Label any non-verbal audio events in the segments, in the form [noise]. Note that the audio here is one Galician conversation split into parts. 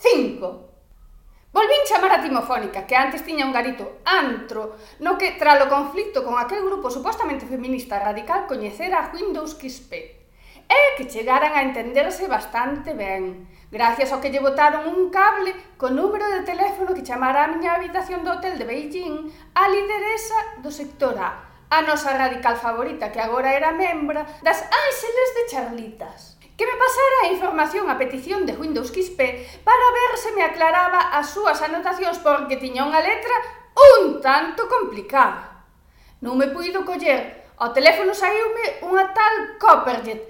Cinco. Volvín chamar a Timofónica, que antes tiña un garito antro, no que, tras o conflito con aquel grupo supostamente feminista radical, coñecera a Windows XP. E que chegaran a entenderse bastante ben, gracias ao que lle botaron un cable co número de teléfono que chamara a miña habitación do hotel de Beijing a lideresa do sector A, a nosa radical favorita que agora era membra das Ángeles de Charlitas que me pasara a información a petición de Windows XP para ver se me aclaraba as súas anotacións porque tiña unha letra un tanto complicada. Non me puido coller, ao teléfono saíume unha tal Copperjet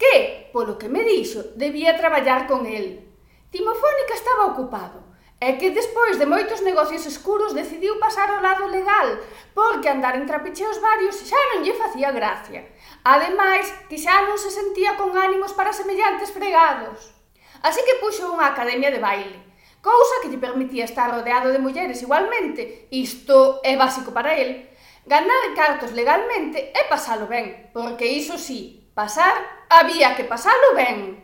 que, polo que me dixo, debía traballar con el. Timofónica estaba ocupado, É que despois de moitos negocios escuros decidiu pasar ao lado legal, porque andar en trapicheos varios xa non lle facía gracia. Ademais, que xa non se sentía con ánimos para semellantes fregados. Así que puxo unha academia de baile, cousa que lle permitía estar rodeado de mulleres igualmente, isto é básico para el, ganar cartos legalmente e pasalo ben, porque iso sí, pasar había que pasalo ben.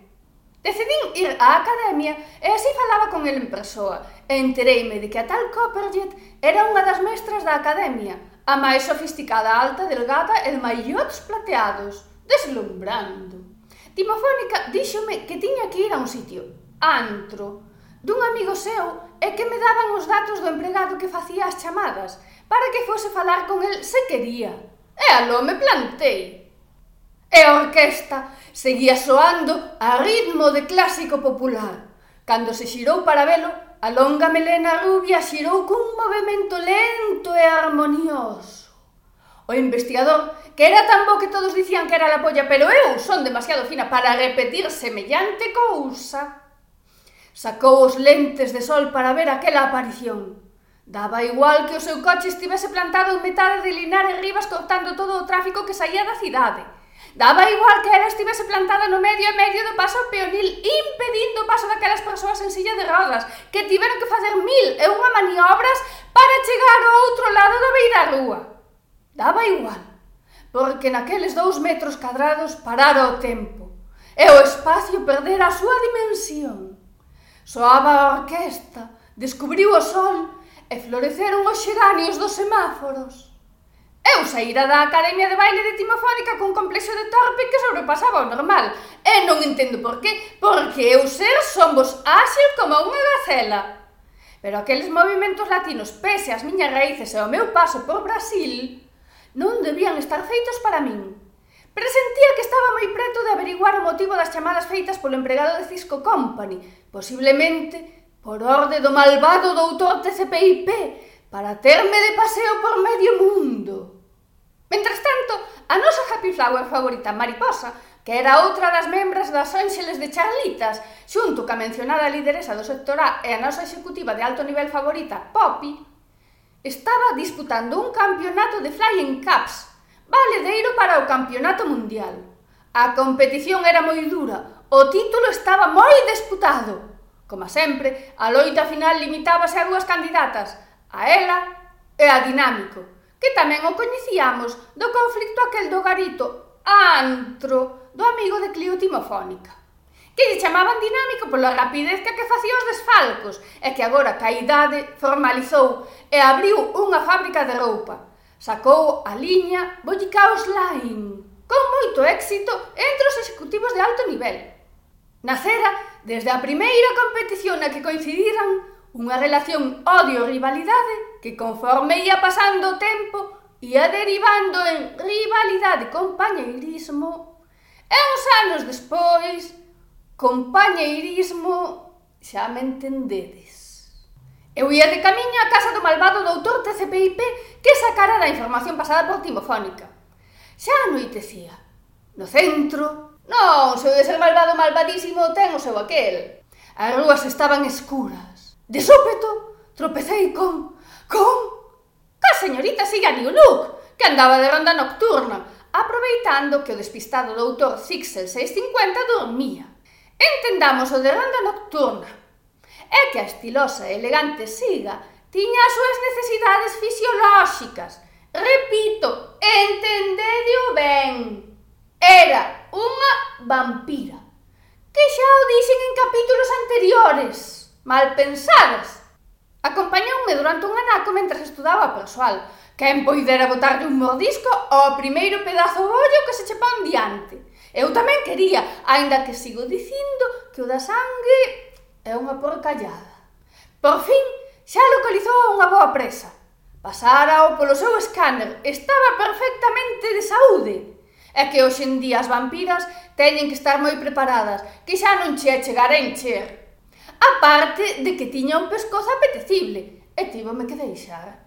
Decidín ir á academia e así falaba con el en persoa, e entereime de que a tal Copperjet era unha das mestras da academia, a máis sofisticada alta delgada e de maillots plateados, deslumbrando. Timofónica díxome que tiña que ir a un sitio, antro, dun amigo seu e que me daban os datos do empregado que facía as chamadas, para que fose falar con el se quería. E aló me plantei e a orquesta seguía soando a ritmo de clásico popular. Cando se xirou para velo, a longa melena rubia xirou cun movimento lento e armonioso. O investigador, que era tan bo que todos dicían que era la polla, pero eu son demasiado fina para repetir semellante cousa, sacou os lentes de sol para ver aquela aparición. Daba igual que o seu coche estivese plantado en metade de Linares Rivas cortando todo o tráfico que saía da cidade Daba igual que ela estivese plantada no medio e medio do paso peonil, impedindo o paso daquelas persoas en silla de rodas, que tiveron que facer mil e unha maniobras para chegar ao outro lado da beira rúa. Daba igual, porque naqueles dous metros cadrados parara o tempo, e o espacio perdera a súa dimensión. Soaba a orquesta, descubriu o sol, e floreceron os xeranios dos semáforos. Eu saíra da Academia de Baile de Timofónica cun complexo de torpe que sobrepasaba o normal. E non entendo por qué, porque eu ser somos áxil como unha gacela. Pero aqueles movimentos latinos, pese ás miñas raíces e o meu paso por Brasil, non debían estar feitos para min. Presentía que estaba moi preto de averiguar o motivo das chamadas feitas polo empregado de Cisco Company, posiblemente por orde do malvado doutor TCPIP, para terme de paseo por medio mundo. Mentras tanto, a nosa happy flower favorita mariposa, que era outra das membras das Ángeles de Charlitas, xunto ca mencionada lideresa do sector A e a nosa executiva de alto nivel favorita, Poppy, estaba disputando un campeonato de flying cups, valedeiro para o campeonato mundial. A competición era moi dura, o título estaba moi disputado. Como sempre, a loita final limitábase a dúas candidatas, a ela e a Dinámico, que tamén o coñecíamos do conflicto aquel do garito antro do amigo de Clio Timofónica que lle chamaban dinámico pola rapidez que, que facía os desfalcos e que agora ca idade formalizou e abriu unha fábrica de roupa. Sacou a liña Bollicaos Line con moito éxito entre os executivos de alto nivel. Nacera desde a primeira competición na que coincidiran unha relación odio-rivalidade que conforme ia pasando o tempo ia derivando en rivalidade compañeirismo e uns anos despois compañeirismo xa me entendedes. Eu ia de camiño á casa do malvado doutor TCPIP que sacara da información pasada por timofónica. Xa anoitecía. No centro, non, se o desel malvado malvadísimo ten o seu aquel. As rúas estaban escuras. De súpeto, tropecei con... con... Ca señorita Siganiuluk, que andaba de ronda nocturna, aproveitando que o despistado doutor Zixel 650 dormía. Entendamos o de ronda nocturna. É que a estilosa e elegante Siga tiña as súas necesidades fisiolóxicas. Repito, entendedio ben. Era unha vampira, que xa o dixen en capítulos anteriores mal pensadas. Acompañoume durante un anaco mentras estudaba persoal. Quen poidera botarlle un mordisco ao primeiro pedazo bollo que se che pon diante. Eu tamén quería, aínda que sigo dicindo que o da sangue é unha porcallada. Por fin, xa localizou unha boa presa. Pasárao polo seu escáner, estaba perfectamente de saúde. É que hoxe en día as vampiras teñen que estar moi preparadas, que xa non che chegará encher. A parte de que tiña un pescozo apetecible e tivome que deixar.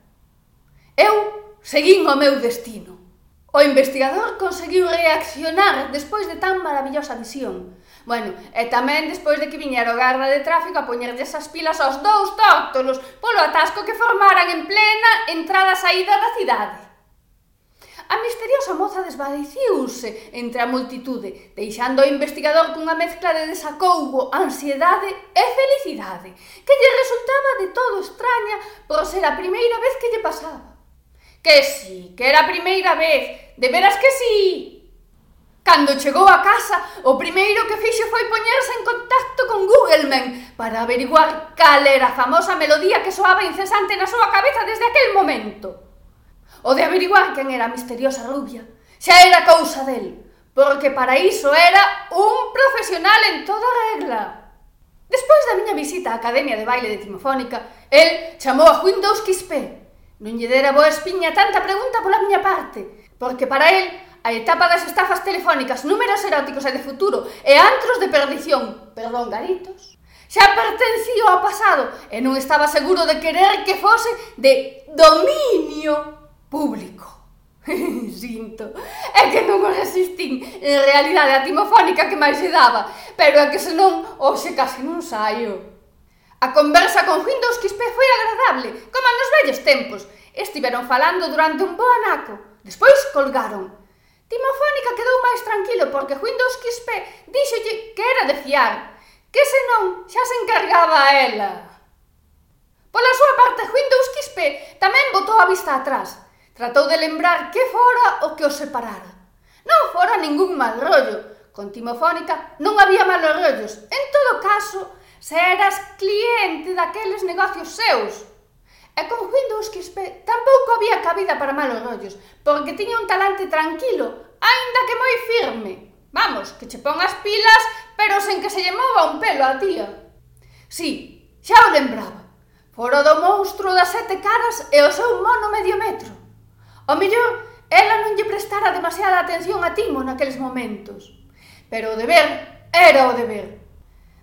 Eu seguín o meu destino. O investigador conseguiu reaccionar despois de tan maravillosa visión. Bueno, e tamén despois de que viñera o garra de tráfico a poñerlle esas pilas aos dous tóctolos polo atasco que formaran en plena entrada-saída da cidade. A misteriosa moza desvaneciuse entre a multitude, deixando ao investigador cunha mezcla de desacougo, ansiedade e felicidade, que lle resultaba de todo extraña por ser a primeira vez que lle pasaba. Que sí, que era a primeira vez, de veras que sí, Cando chegou a casa, o primeiro que fixo foi poñerse en contacto con Googleman para averiguar cal era a famosa melodía que soaba incesante na súa cabeza desde aquel momento o de averiguar quen era a misteriosa rubia, xa era cousa del, porque para iso era un profesional en toda regla. Despois da miña visita á Academia de Baile de Timofónica, el chamou a Juin dos Non lle dera boa espiña tanta pregunta pola miña parte, porque para el a etapa das estafas telefónicas, números eróticos e de futuro e antros de perdición, perdón, garitos, xa pertencía ao pasado e non estaba seguro de querer que fose de dominio público. [laughs] Sinto, é que non o resistín en realidade a timofónica que máis se daba, pero é que senón hoxe casi non saio. A conversa con Windows Quispe foi agradable, como nos vellos tempos. Estiveron falando durante un bo anaco, despois colgaron. Timofónica quedou máis tranquilo porque Windows Quispe díxolle que era de fiar, que senón xa se encargaba a ela. Pola súa parte, Windows Quispe tamén botou a vista atrás, Tratou de lembrar que fora o que os separara. Non fora ningún mal rollo. Con Timofónica non había malos rollos. En todo caso, se eras cliente daqueles negocios seus. E con Windows XP tampouco había cabida para malos rollos, porque tiña un talante tranquilo, aínda que moi firme. Vamos, que che pon as pilas, pero sen que se lle mova un pelo a tía. Si, xa o lembraba. Foro do monstro das sete caras e o seu mono medio metro. O mellor, ela non lle prestara demasiada atención a Timo naqueles momentos. Pero o deber era o deber.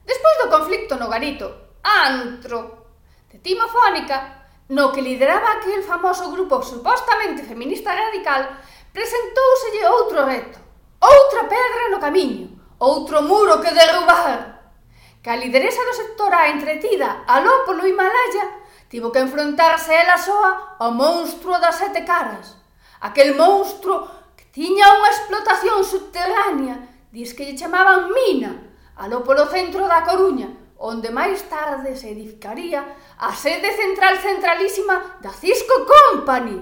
Despois do conflicto no garito, antro, de Timo Fónica, no que lideraba aquel famoso grupo supostamente feminista radical, presentouselle outro reto, outra pedra no camiño, outro muro que derrubar. Que a lideresa do sector a entretida aló polo Himalaya Tivo que enfrontarse ela soa ao monstruo das sete caras. Aquel monstruo que tiña unha explotación subterránea, dis que lle chamaban mina, aló polo centro da Coruña, onde máis tarde se edificaría a sede central centralísima da Cisco Company.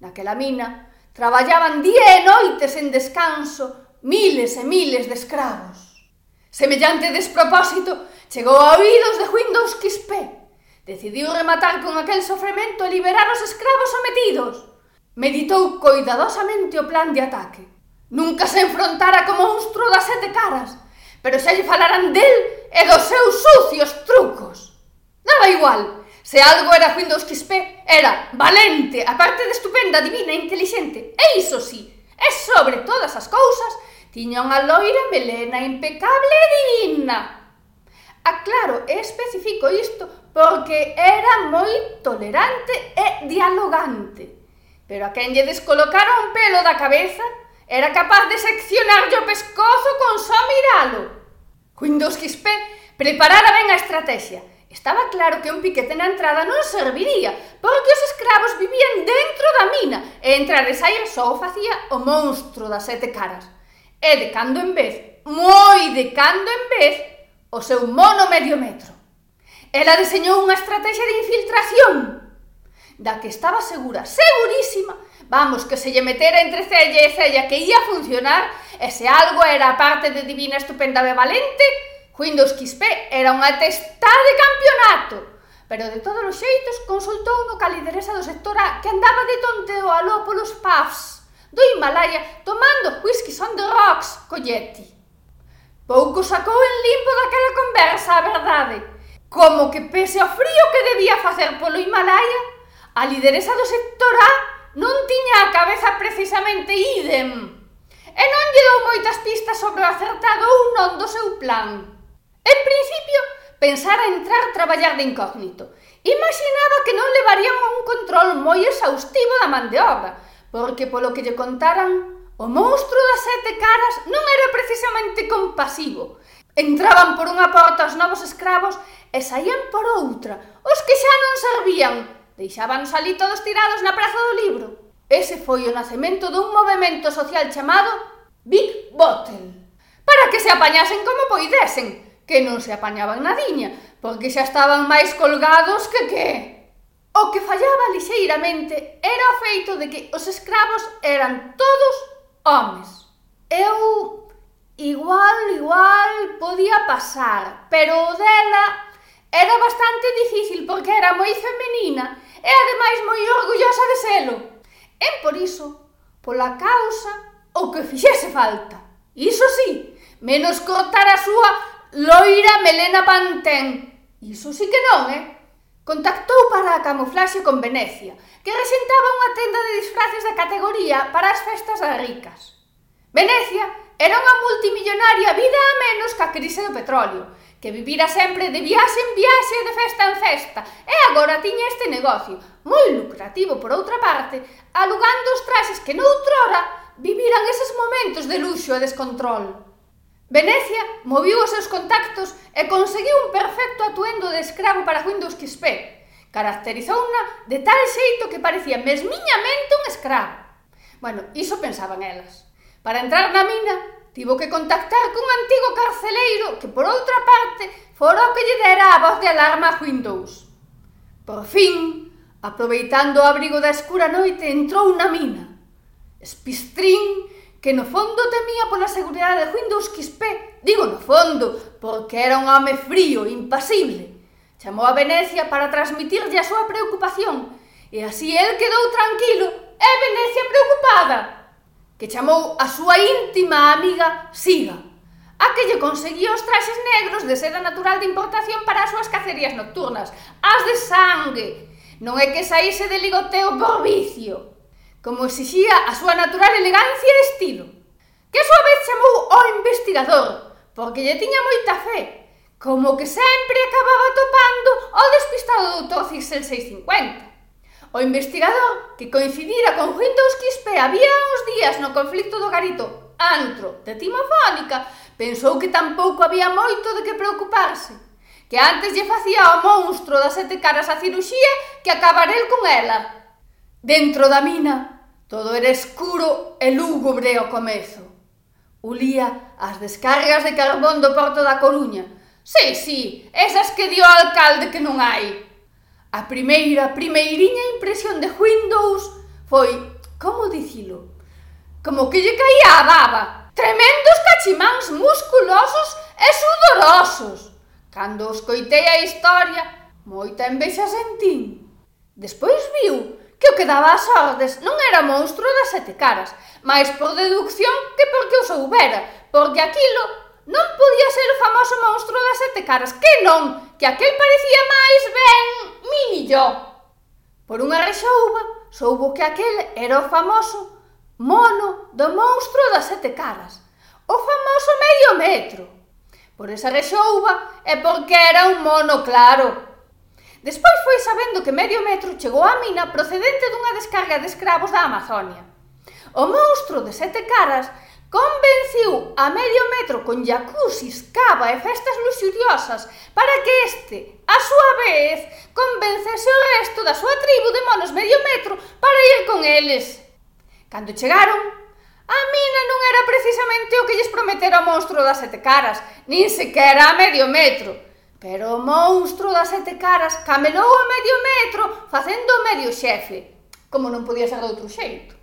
Naquela mina traballaban día e noites en descanso miles e miles de escravos. Semellante despropósito chegou a oídos de Windows Quispe, Decidiu rematar con aquel sofrimento e liberar os escravos sometidos. Meditou coidadosamente o plan de ataque. Nunca se enfrontara como monstruo das sete caras, pero xa lle falaran del e dos seus sucios trucos. Daba igual, se algo era fin dos era valente, aparte de estupenda, divina, e intelixente, e iso sí, e sobre todas as cousas, tiña unha loira melena impecable e divina. Aclaro e especifico isto porque era moi tolerante e dialogante. Pero a quen lle descolocara un pelo da cabeza, era capaz de seccionarlle o pescozo con só miralo. Windows XP preparara ben a estrategia. Estaba claro que un piquete na entrada non serviría, porque os escravos vivían dentro da mina, e entrar e sair só o facía o monstro das sete caras. E de cando en vez, moi de cando en vez, o seu mono medio metro. Ela deseñou unha estrategia de infiltración da que estaba segura, segurísima, vamos, que se lle metera entre cella e cella que ia funcionar, e se algo era a parte de Divina Estupenda de Valente, Windows XP era unha testa de campeonato. Pero de todos os xeitos consultou no ca lideresa do sector A que andaba de tonteo aló polos pubs do Himalaya tomando whisky on the rocks co Yeti. Pouco sacou en limpo daquela conversa, a verdade como que pese ao frío que debía facer polo Himalaya, a lideresa do sector A non tiña a cabeza precisamente idem e non lle dou moitas pistas sobre o acertado ou non do seu plan. En principio, pensara entrar a traballar de incógnito. Imaginaba que non levarían a un control moi exhaustivo da man de obra, porque polo que lle contaran, o monstro das sete caras non era precisamente compasivo, Entraban por unha porta os novos escravos e saían por outra. Os que xa non servían deixábanos ali todos tirados na Praza do Libro. Ese foi o nacemento dun movimento social chamado Big Bottle. Para que se apañasen como poidesen, que non se apañaban nadiña, porque xa estaban máis colgados que que. O que fallaba lixeiramente era o feito de que os escravos eran todos homes. Eu igual, igual, podía pasar, pero o dela era bastante difícil porque era moi femenina e ademais moi orgullosa de selo. E por iso, pola causa, o que fixese falta. Iso sí, menos cortar a súa loira melena pantén. Iso sí que non, eh? Contactou para a camuflaxe con Venecia, que resentaba unha tenda de disfraces da categoría para as festas das ricas. Venecia Era unha multimillonaria vida a menos que a crise do petróleo, que vivira sempre de viaxe en viaxe e de festa en festa, e agora tiña este negocio, moi lucrativo por outra parte, alugando os traxes que noutrora viviran eses momentos de luxo e descontrol. Venecia moviu os seus contactos e conseguiu un perfecto atuendo de escravo para Windows XP. Caracterizouna de tal xeito que parecía mesmiñamente un escravo. Bueno, iso pensaban elas. Para entrar na mina, tivo que contactar cun antigo carceleiro que, por outra parte, fora o que lle dera a voz de alarma a Windows. Por fin, aproveitando o abrigo da escura noite, entrou na mina. Espistrín, que no fondo temía pola seguridade de Windows XP, digo no fondo, porque era un home frío, impasible. Chamou a Venecia para transmitirlle a súa preocupación, e así el quedou tranquilo e Venecia preocupada que chamou a súa íntima amiga Siga, a que lle conseguía os traxes negros de seda natural de importación para as súas cacerías nocturnas, as de sangue. Non é que saíse de ligoteo por vicio, como exixía a súa natural elegancia e estilo. Que a súa vez chamou ao investigador, porque lle tiña moita fe, como que sempre acababa topando o despistado doutor Cixel 650. O investigador que coincidira con Windows Quispe había uns días no conflicto do garito antro de Timofónica pensou que tampouco había moito de que preocuparse que antes lle facía o monstro das sete caras a ciruxía que acabar el con ela. Dentro da mina, todo era escuro e lúgubre ao comezo. Ulía as descargas de carbón do porto da Coruña. Sí, sí, esas que dio o alcalde que non hai. A primeira, primeiriña impresión de Windows foi, como dicilo, como que lle caía a baba. Tremendos cachimáns musculosos e sudorosos. Cando os coitei a historia, moita envexa sentín. Despois viu que o que daba as ordes non era monstro das sete caras, máis por deducción que porque o soubera, porque aquilo non podía ser o famoso monstro das sete caras, que non, que aquel parecía máis ben millo. Por unha rexouba, soubo que aquel era o famoso mono do monstro das sete caras, o famoso medio metro. Por esa rexouba é porque era un mono claro. Despois foi sabendo que medio metro chegou á mina procedente dunha descarga de escravos da Amazonia. O monstro de sete caras convenciu a medio metro con jacuzzis, cava e festas luxuriosas para que este, a súa vez, convencese o resto da súa tribu de monos medio metro para ir con eles. Cando chegaron, a mina non era precisamente o que lles prometera o monstro das sete caras, nin sequera a medio metro. Pero o monstro das sete caras camelou a medio metro facendo medio xefe, como non podía ser de outro xeito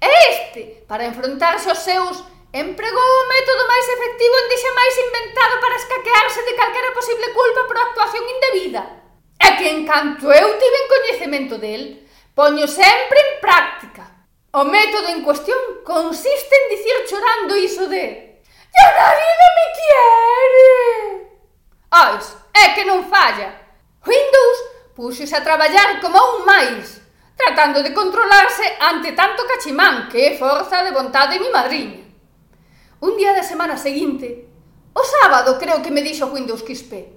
e este, para enfrontarse aos seus, empregou o método máis efectivo en xa máis inventado para escaquearse de calquera posible culpa por actuación indebida. E que en canto eu tiven coñecemento del, poño sempre en práctica. O método en cuestión consiste en dicir chorando iso de «Ya nadie no me quiere!» Ois, é que non falla. Windows puxose a traballar como un máis tratando de controlarse ante tanto cachimán que é forza de vontade mi madriña. Un día da semana seguinte, o sábado creo que me dixo Windows Quispe,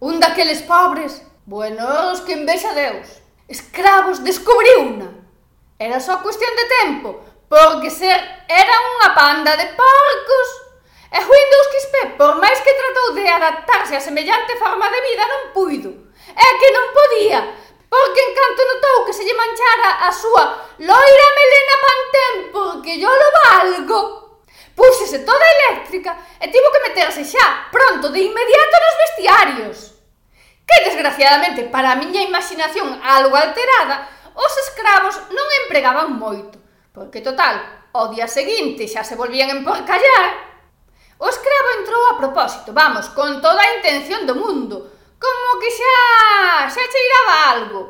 un daqueles pobres, buenos que envexa Deus, escravos descubriu una. Era só cuestión de tempo, porque ser era unha panda de porcos. E Windows Quispe, por máis que tratou de adaptarse a semellante forma de vida, non puido. É que non podía, porque en canto notou que se lle manchara a súa loira melena pantén porque yo lo valgo, púxese toda eléctrica e tivo que meterse xa pronto de inmediato nos vestiarios. Que desgraciadamente para a miña imaginación algo alterada, os escravos non empregaban moito, porque total, ao día seguinte xa se volvían emporcallar. O escravo entrou a propósito, vamos, con toda a intención do mundo, Como que xa, xa cheiraba algo.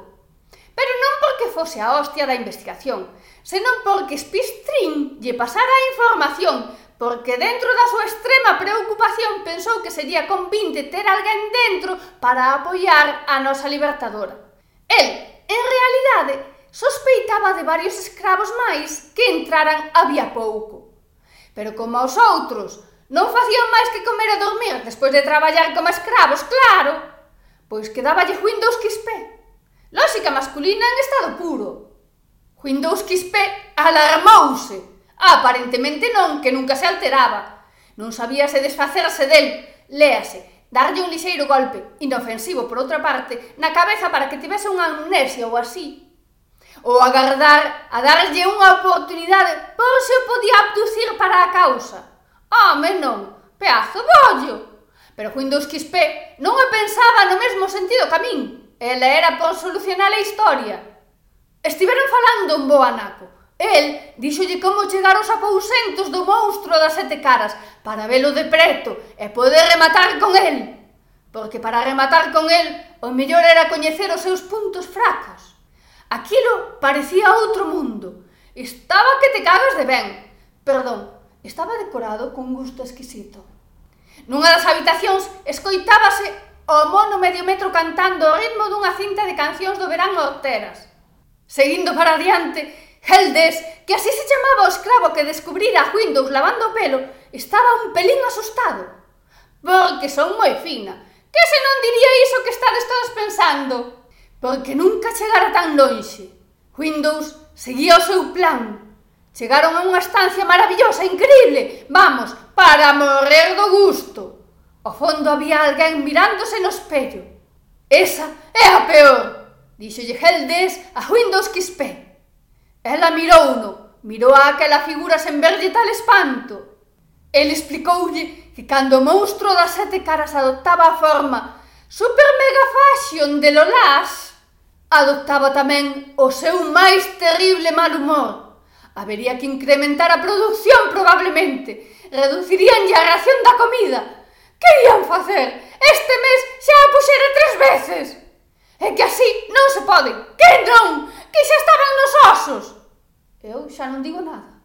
Pero non porque fose a hostia da investigación, senón porque Spistrin lle pasara a información porque dentro da súa extrema preocupación pensou que sería convinte ter alguén dentro para apoiar a nosa libertadora. El, en realidade, sospeitaba de varios escravos máis que entraran había pouco. Pero como aos outros non facían máis que comer e dormir despois de traballar como escravos, claro, Pois quedáballe Windows XP. Lógica masculina en estado puro. Windows XP alarmouse. Aparentemente non, que nunca se alteraba. Non sabíase desfacerse del. Léase, darlle un lixeiro golpe, inofensivo por outra parte, na cabeza para que tivese unha amnesia ou así, ou agardar a darlle unha oportunidade por se o podía abducir para a causa. Home, non, peazo bollo! Pero Windows XP non o pensaba no mesmo sentido que a min. Ela era por solucionar a historia. Estiveron falando un boanaco. El díxolle como chegar aos apousentos do monstro das sete caras para velo de preto e poder rematar con el. Porque para rematar con el o mellor era coñecer os seus puntos fracos. Aquilo parecía outro mundo. Estaba que te cagas de ben. Perdón, estaba decorado con gusto exquisito. Nunha das habitacións escoitábase o mono medio metro cantando o ritmo dunha cinta de cancións do verán horteras. Seguindo para adiante, Heldes, que así se chamaba o escravo que descubrira a Windows lavando o pelo, estaba un pelín asustado. Porque son moi fina. Que se non diría iso que estades todos pensando? Porque nunca chegara tan lonxe. Windows seguía o seu plan, Chegaron a unha estancia maravillosa, increíble, vamos, para morrer do gusto. Ao fondo había alguén mirándose no espello. Esa é a peor, dixolle Heldes a Windows Quispe. Ela mirou mirouno, mirou a aquela figura sen verlle tal espanto. El explicoulle que cando o monstro das sete caras adoptaba a forma super mega fashion de Lolás, adoptaba tamén o seu máis terrible mal humor Habería que incrementar a produción probablemente. Reducirían a ración da comida. Que ian facer? Este mes xa a puxera tres veces. É que así non se pode. Que non? Que xa estaban nos osos. Eu xa non digo nada.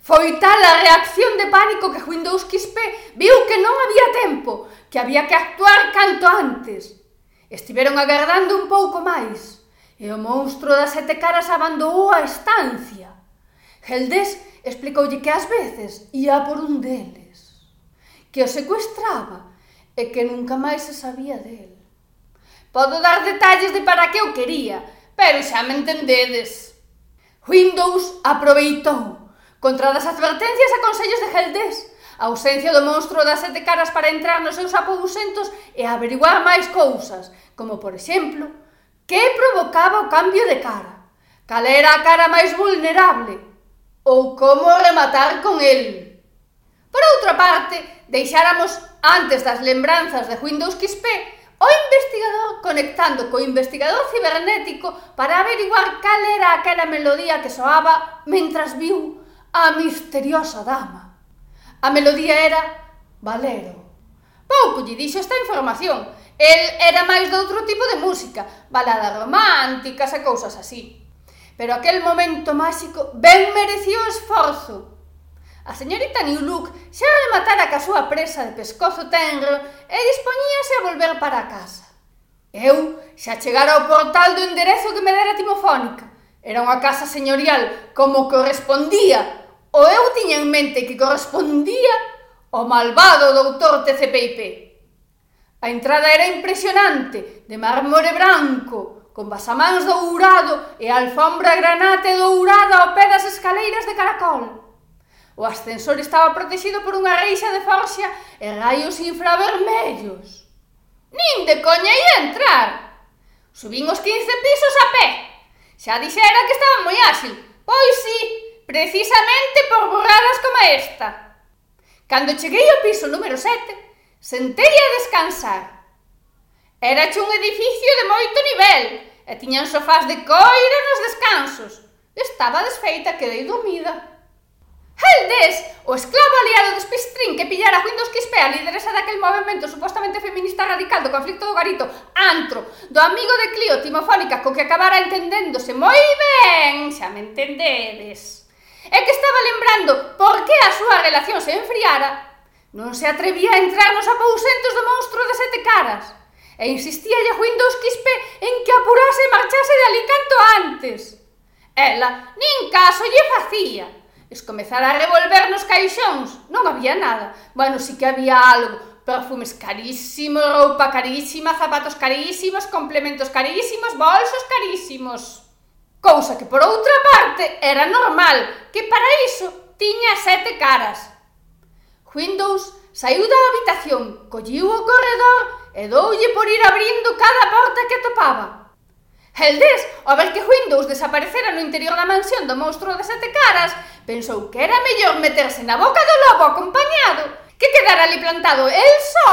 Foi tal a reacción de pánico que Windows XP viu que non había tempo, que había que actuar canto antes. Estiveron agardando un pouco máis, e o monstro das sete caras abandonou a estancia. Heldes explicoulle que ás veces ia por un deles, que o secuestraba e que nunca máis se sabía del. Podo dar detalles de para que o quería, pero xa me entendedes. Windows aproveitou, contra das advertencias e consellos de Heldes, a ausencia do monstro das sete caras para entrar nos seus aposentos e averiguar máis cousas, como, por exemplo, que provocaba o cambio de cara, cal era a cara máis vulnerable, ou como rematar con el. Por outra parte, deixáramos antes das lembranzas de Windows XP o investigador conectando co investigador cibernético para averiguar cal era aquela melodía que soaba mentras viu a misteriosa dama. A melodía era Valero. Pouco lle dixo esta información. El era máis doutro tipo de música, baladas románticas e cousas así. Pero aquel momento máxico ben mereció o esforzo. A señorita Newlook xa rematara ca súa presa de pescozo tenro e dispoñíase a volver para casa. Eu xa chegara ao portal do enderezo que me dera timofónica. Era unha casa señorial como correspondía, ou eu tiña en mente que correspondía ao malvado doutor TCPIP. A entrada era impresionante, de mármore branco, con basamáns dourado e alfombra granate dourada ao pé das escaleiras de caracol. O ascensor estaba protegido por unha reixa de forxa e raios infravermellos. Nin de coña ia entrar. Subín os 15 pisos a pé. Xa dixera que estaba moi áxil. Pois sí, precisamente por burradas como esta. Cando cheguei ao piso número 7, sentei a descansar. Era un edificio de moito nivel e tiñan sofás de coira nos descansos. Estaba desfeita, quedei dormida. Heldes, o esclavo aliado de Spistrin que pillara Windows XP a lideresa daquel movimento supostamente feminista radical do conflicto do Garito, antro, do amigo de Clio Timofónica co que acabara entendéndose moi ben, xa me entendedes. É que estaba lembrando por que a súa relación se enfriara, non se atrevía a entrar nos apousentos do monstro de sete caras e insistía a Windows Quispe en que apurase e marchase de ali canto antes. Ela nin caso lle facía. Escomezara a revolver nos caixóns. Non había nada. Bueno, sí que había algo. Perfumes carísimos, roupa carísima, zapatos carísimos, complementos carísimos, bolsos carísimos. Cousa que, por outra parte, era normal, que para iso tiña sete caras. Windows saiu da habitación, colliu o corredor e doulle por ir abrindo cada porta que topaba. Heldés, ao ver que Windows desaparecera no interior da mansión do monstruo de sete caras, pensou que era mellor meterse na boca do lobo acompañado que quedar ali plantado el só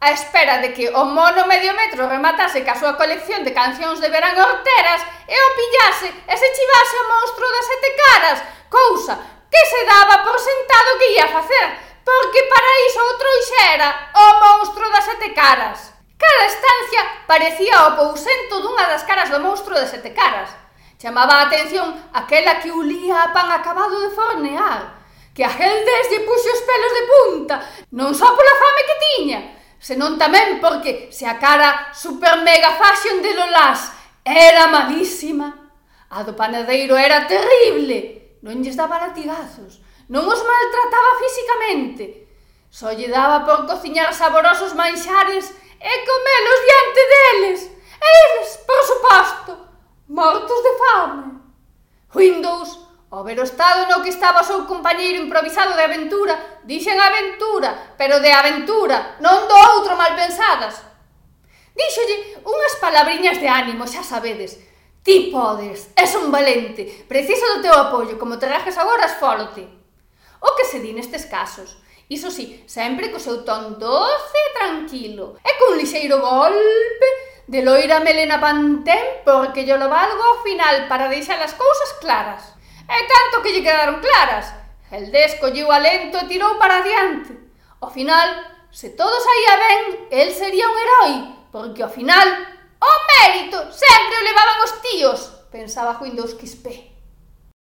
a espera de que o mono medio metro rematase ca súa colección de cancións de verán horteras e o pillase e se chivase o monstruo das sete caras, cousa que se daba por sentado que ia facer, Porque para iso o trouxera o monstro das sete caras. Cada estancia parecía o pousento dunha das caras do monstro das sete caras. Chamaba a atención aquela que ulía a pan acabado de fornear, que a Geldes lle puxo os pelos de punta, non só pola fame que tiña, senón tamén porque se a cara super mega fashion de Lolás era malísima, a do panadeiro era terrible, non lles daba latigazos, Non os maltrataba físicamente. Só lle daba por cociñar saborosos manxares e comelos diante deles. E eles, por suposto, mortos de fame. Windows, ao ver o estado no que estaba o seu compañeiro improvisado de aventura, dixen aventura, pero de aventura, non do outro mal pensadas. Díxolle unhas palabriñas de ánimo, xa sabedes, Ti podes, és un valente, preciso do teu apoio, como te rajes agora, esfólate. O que se di nestes casos. Iso sí, sempre co seu ton doce e tranquilo. E cun lixeiro golpe de loira melena pantén porque yo lo valgo ao final para deixar as cousas claras. E tanto que lle quedaron claras. Heldé a alento e tirou para adiante. Ao final, se todo saía ben, el sería un herói, porque ao final, o mérito sempre o levaban os tíos, pensaba Windows Quispe.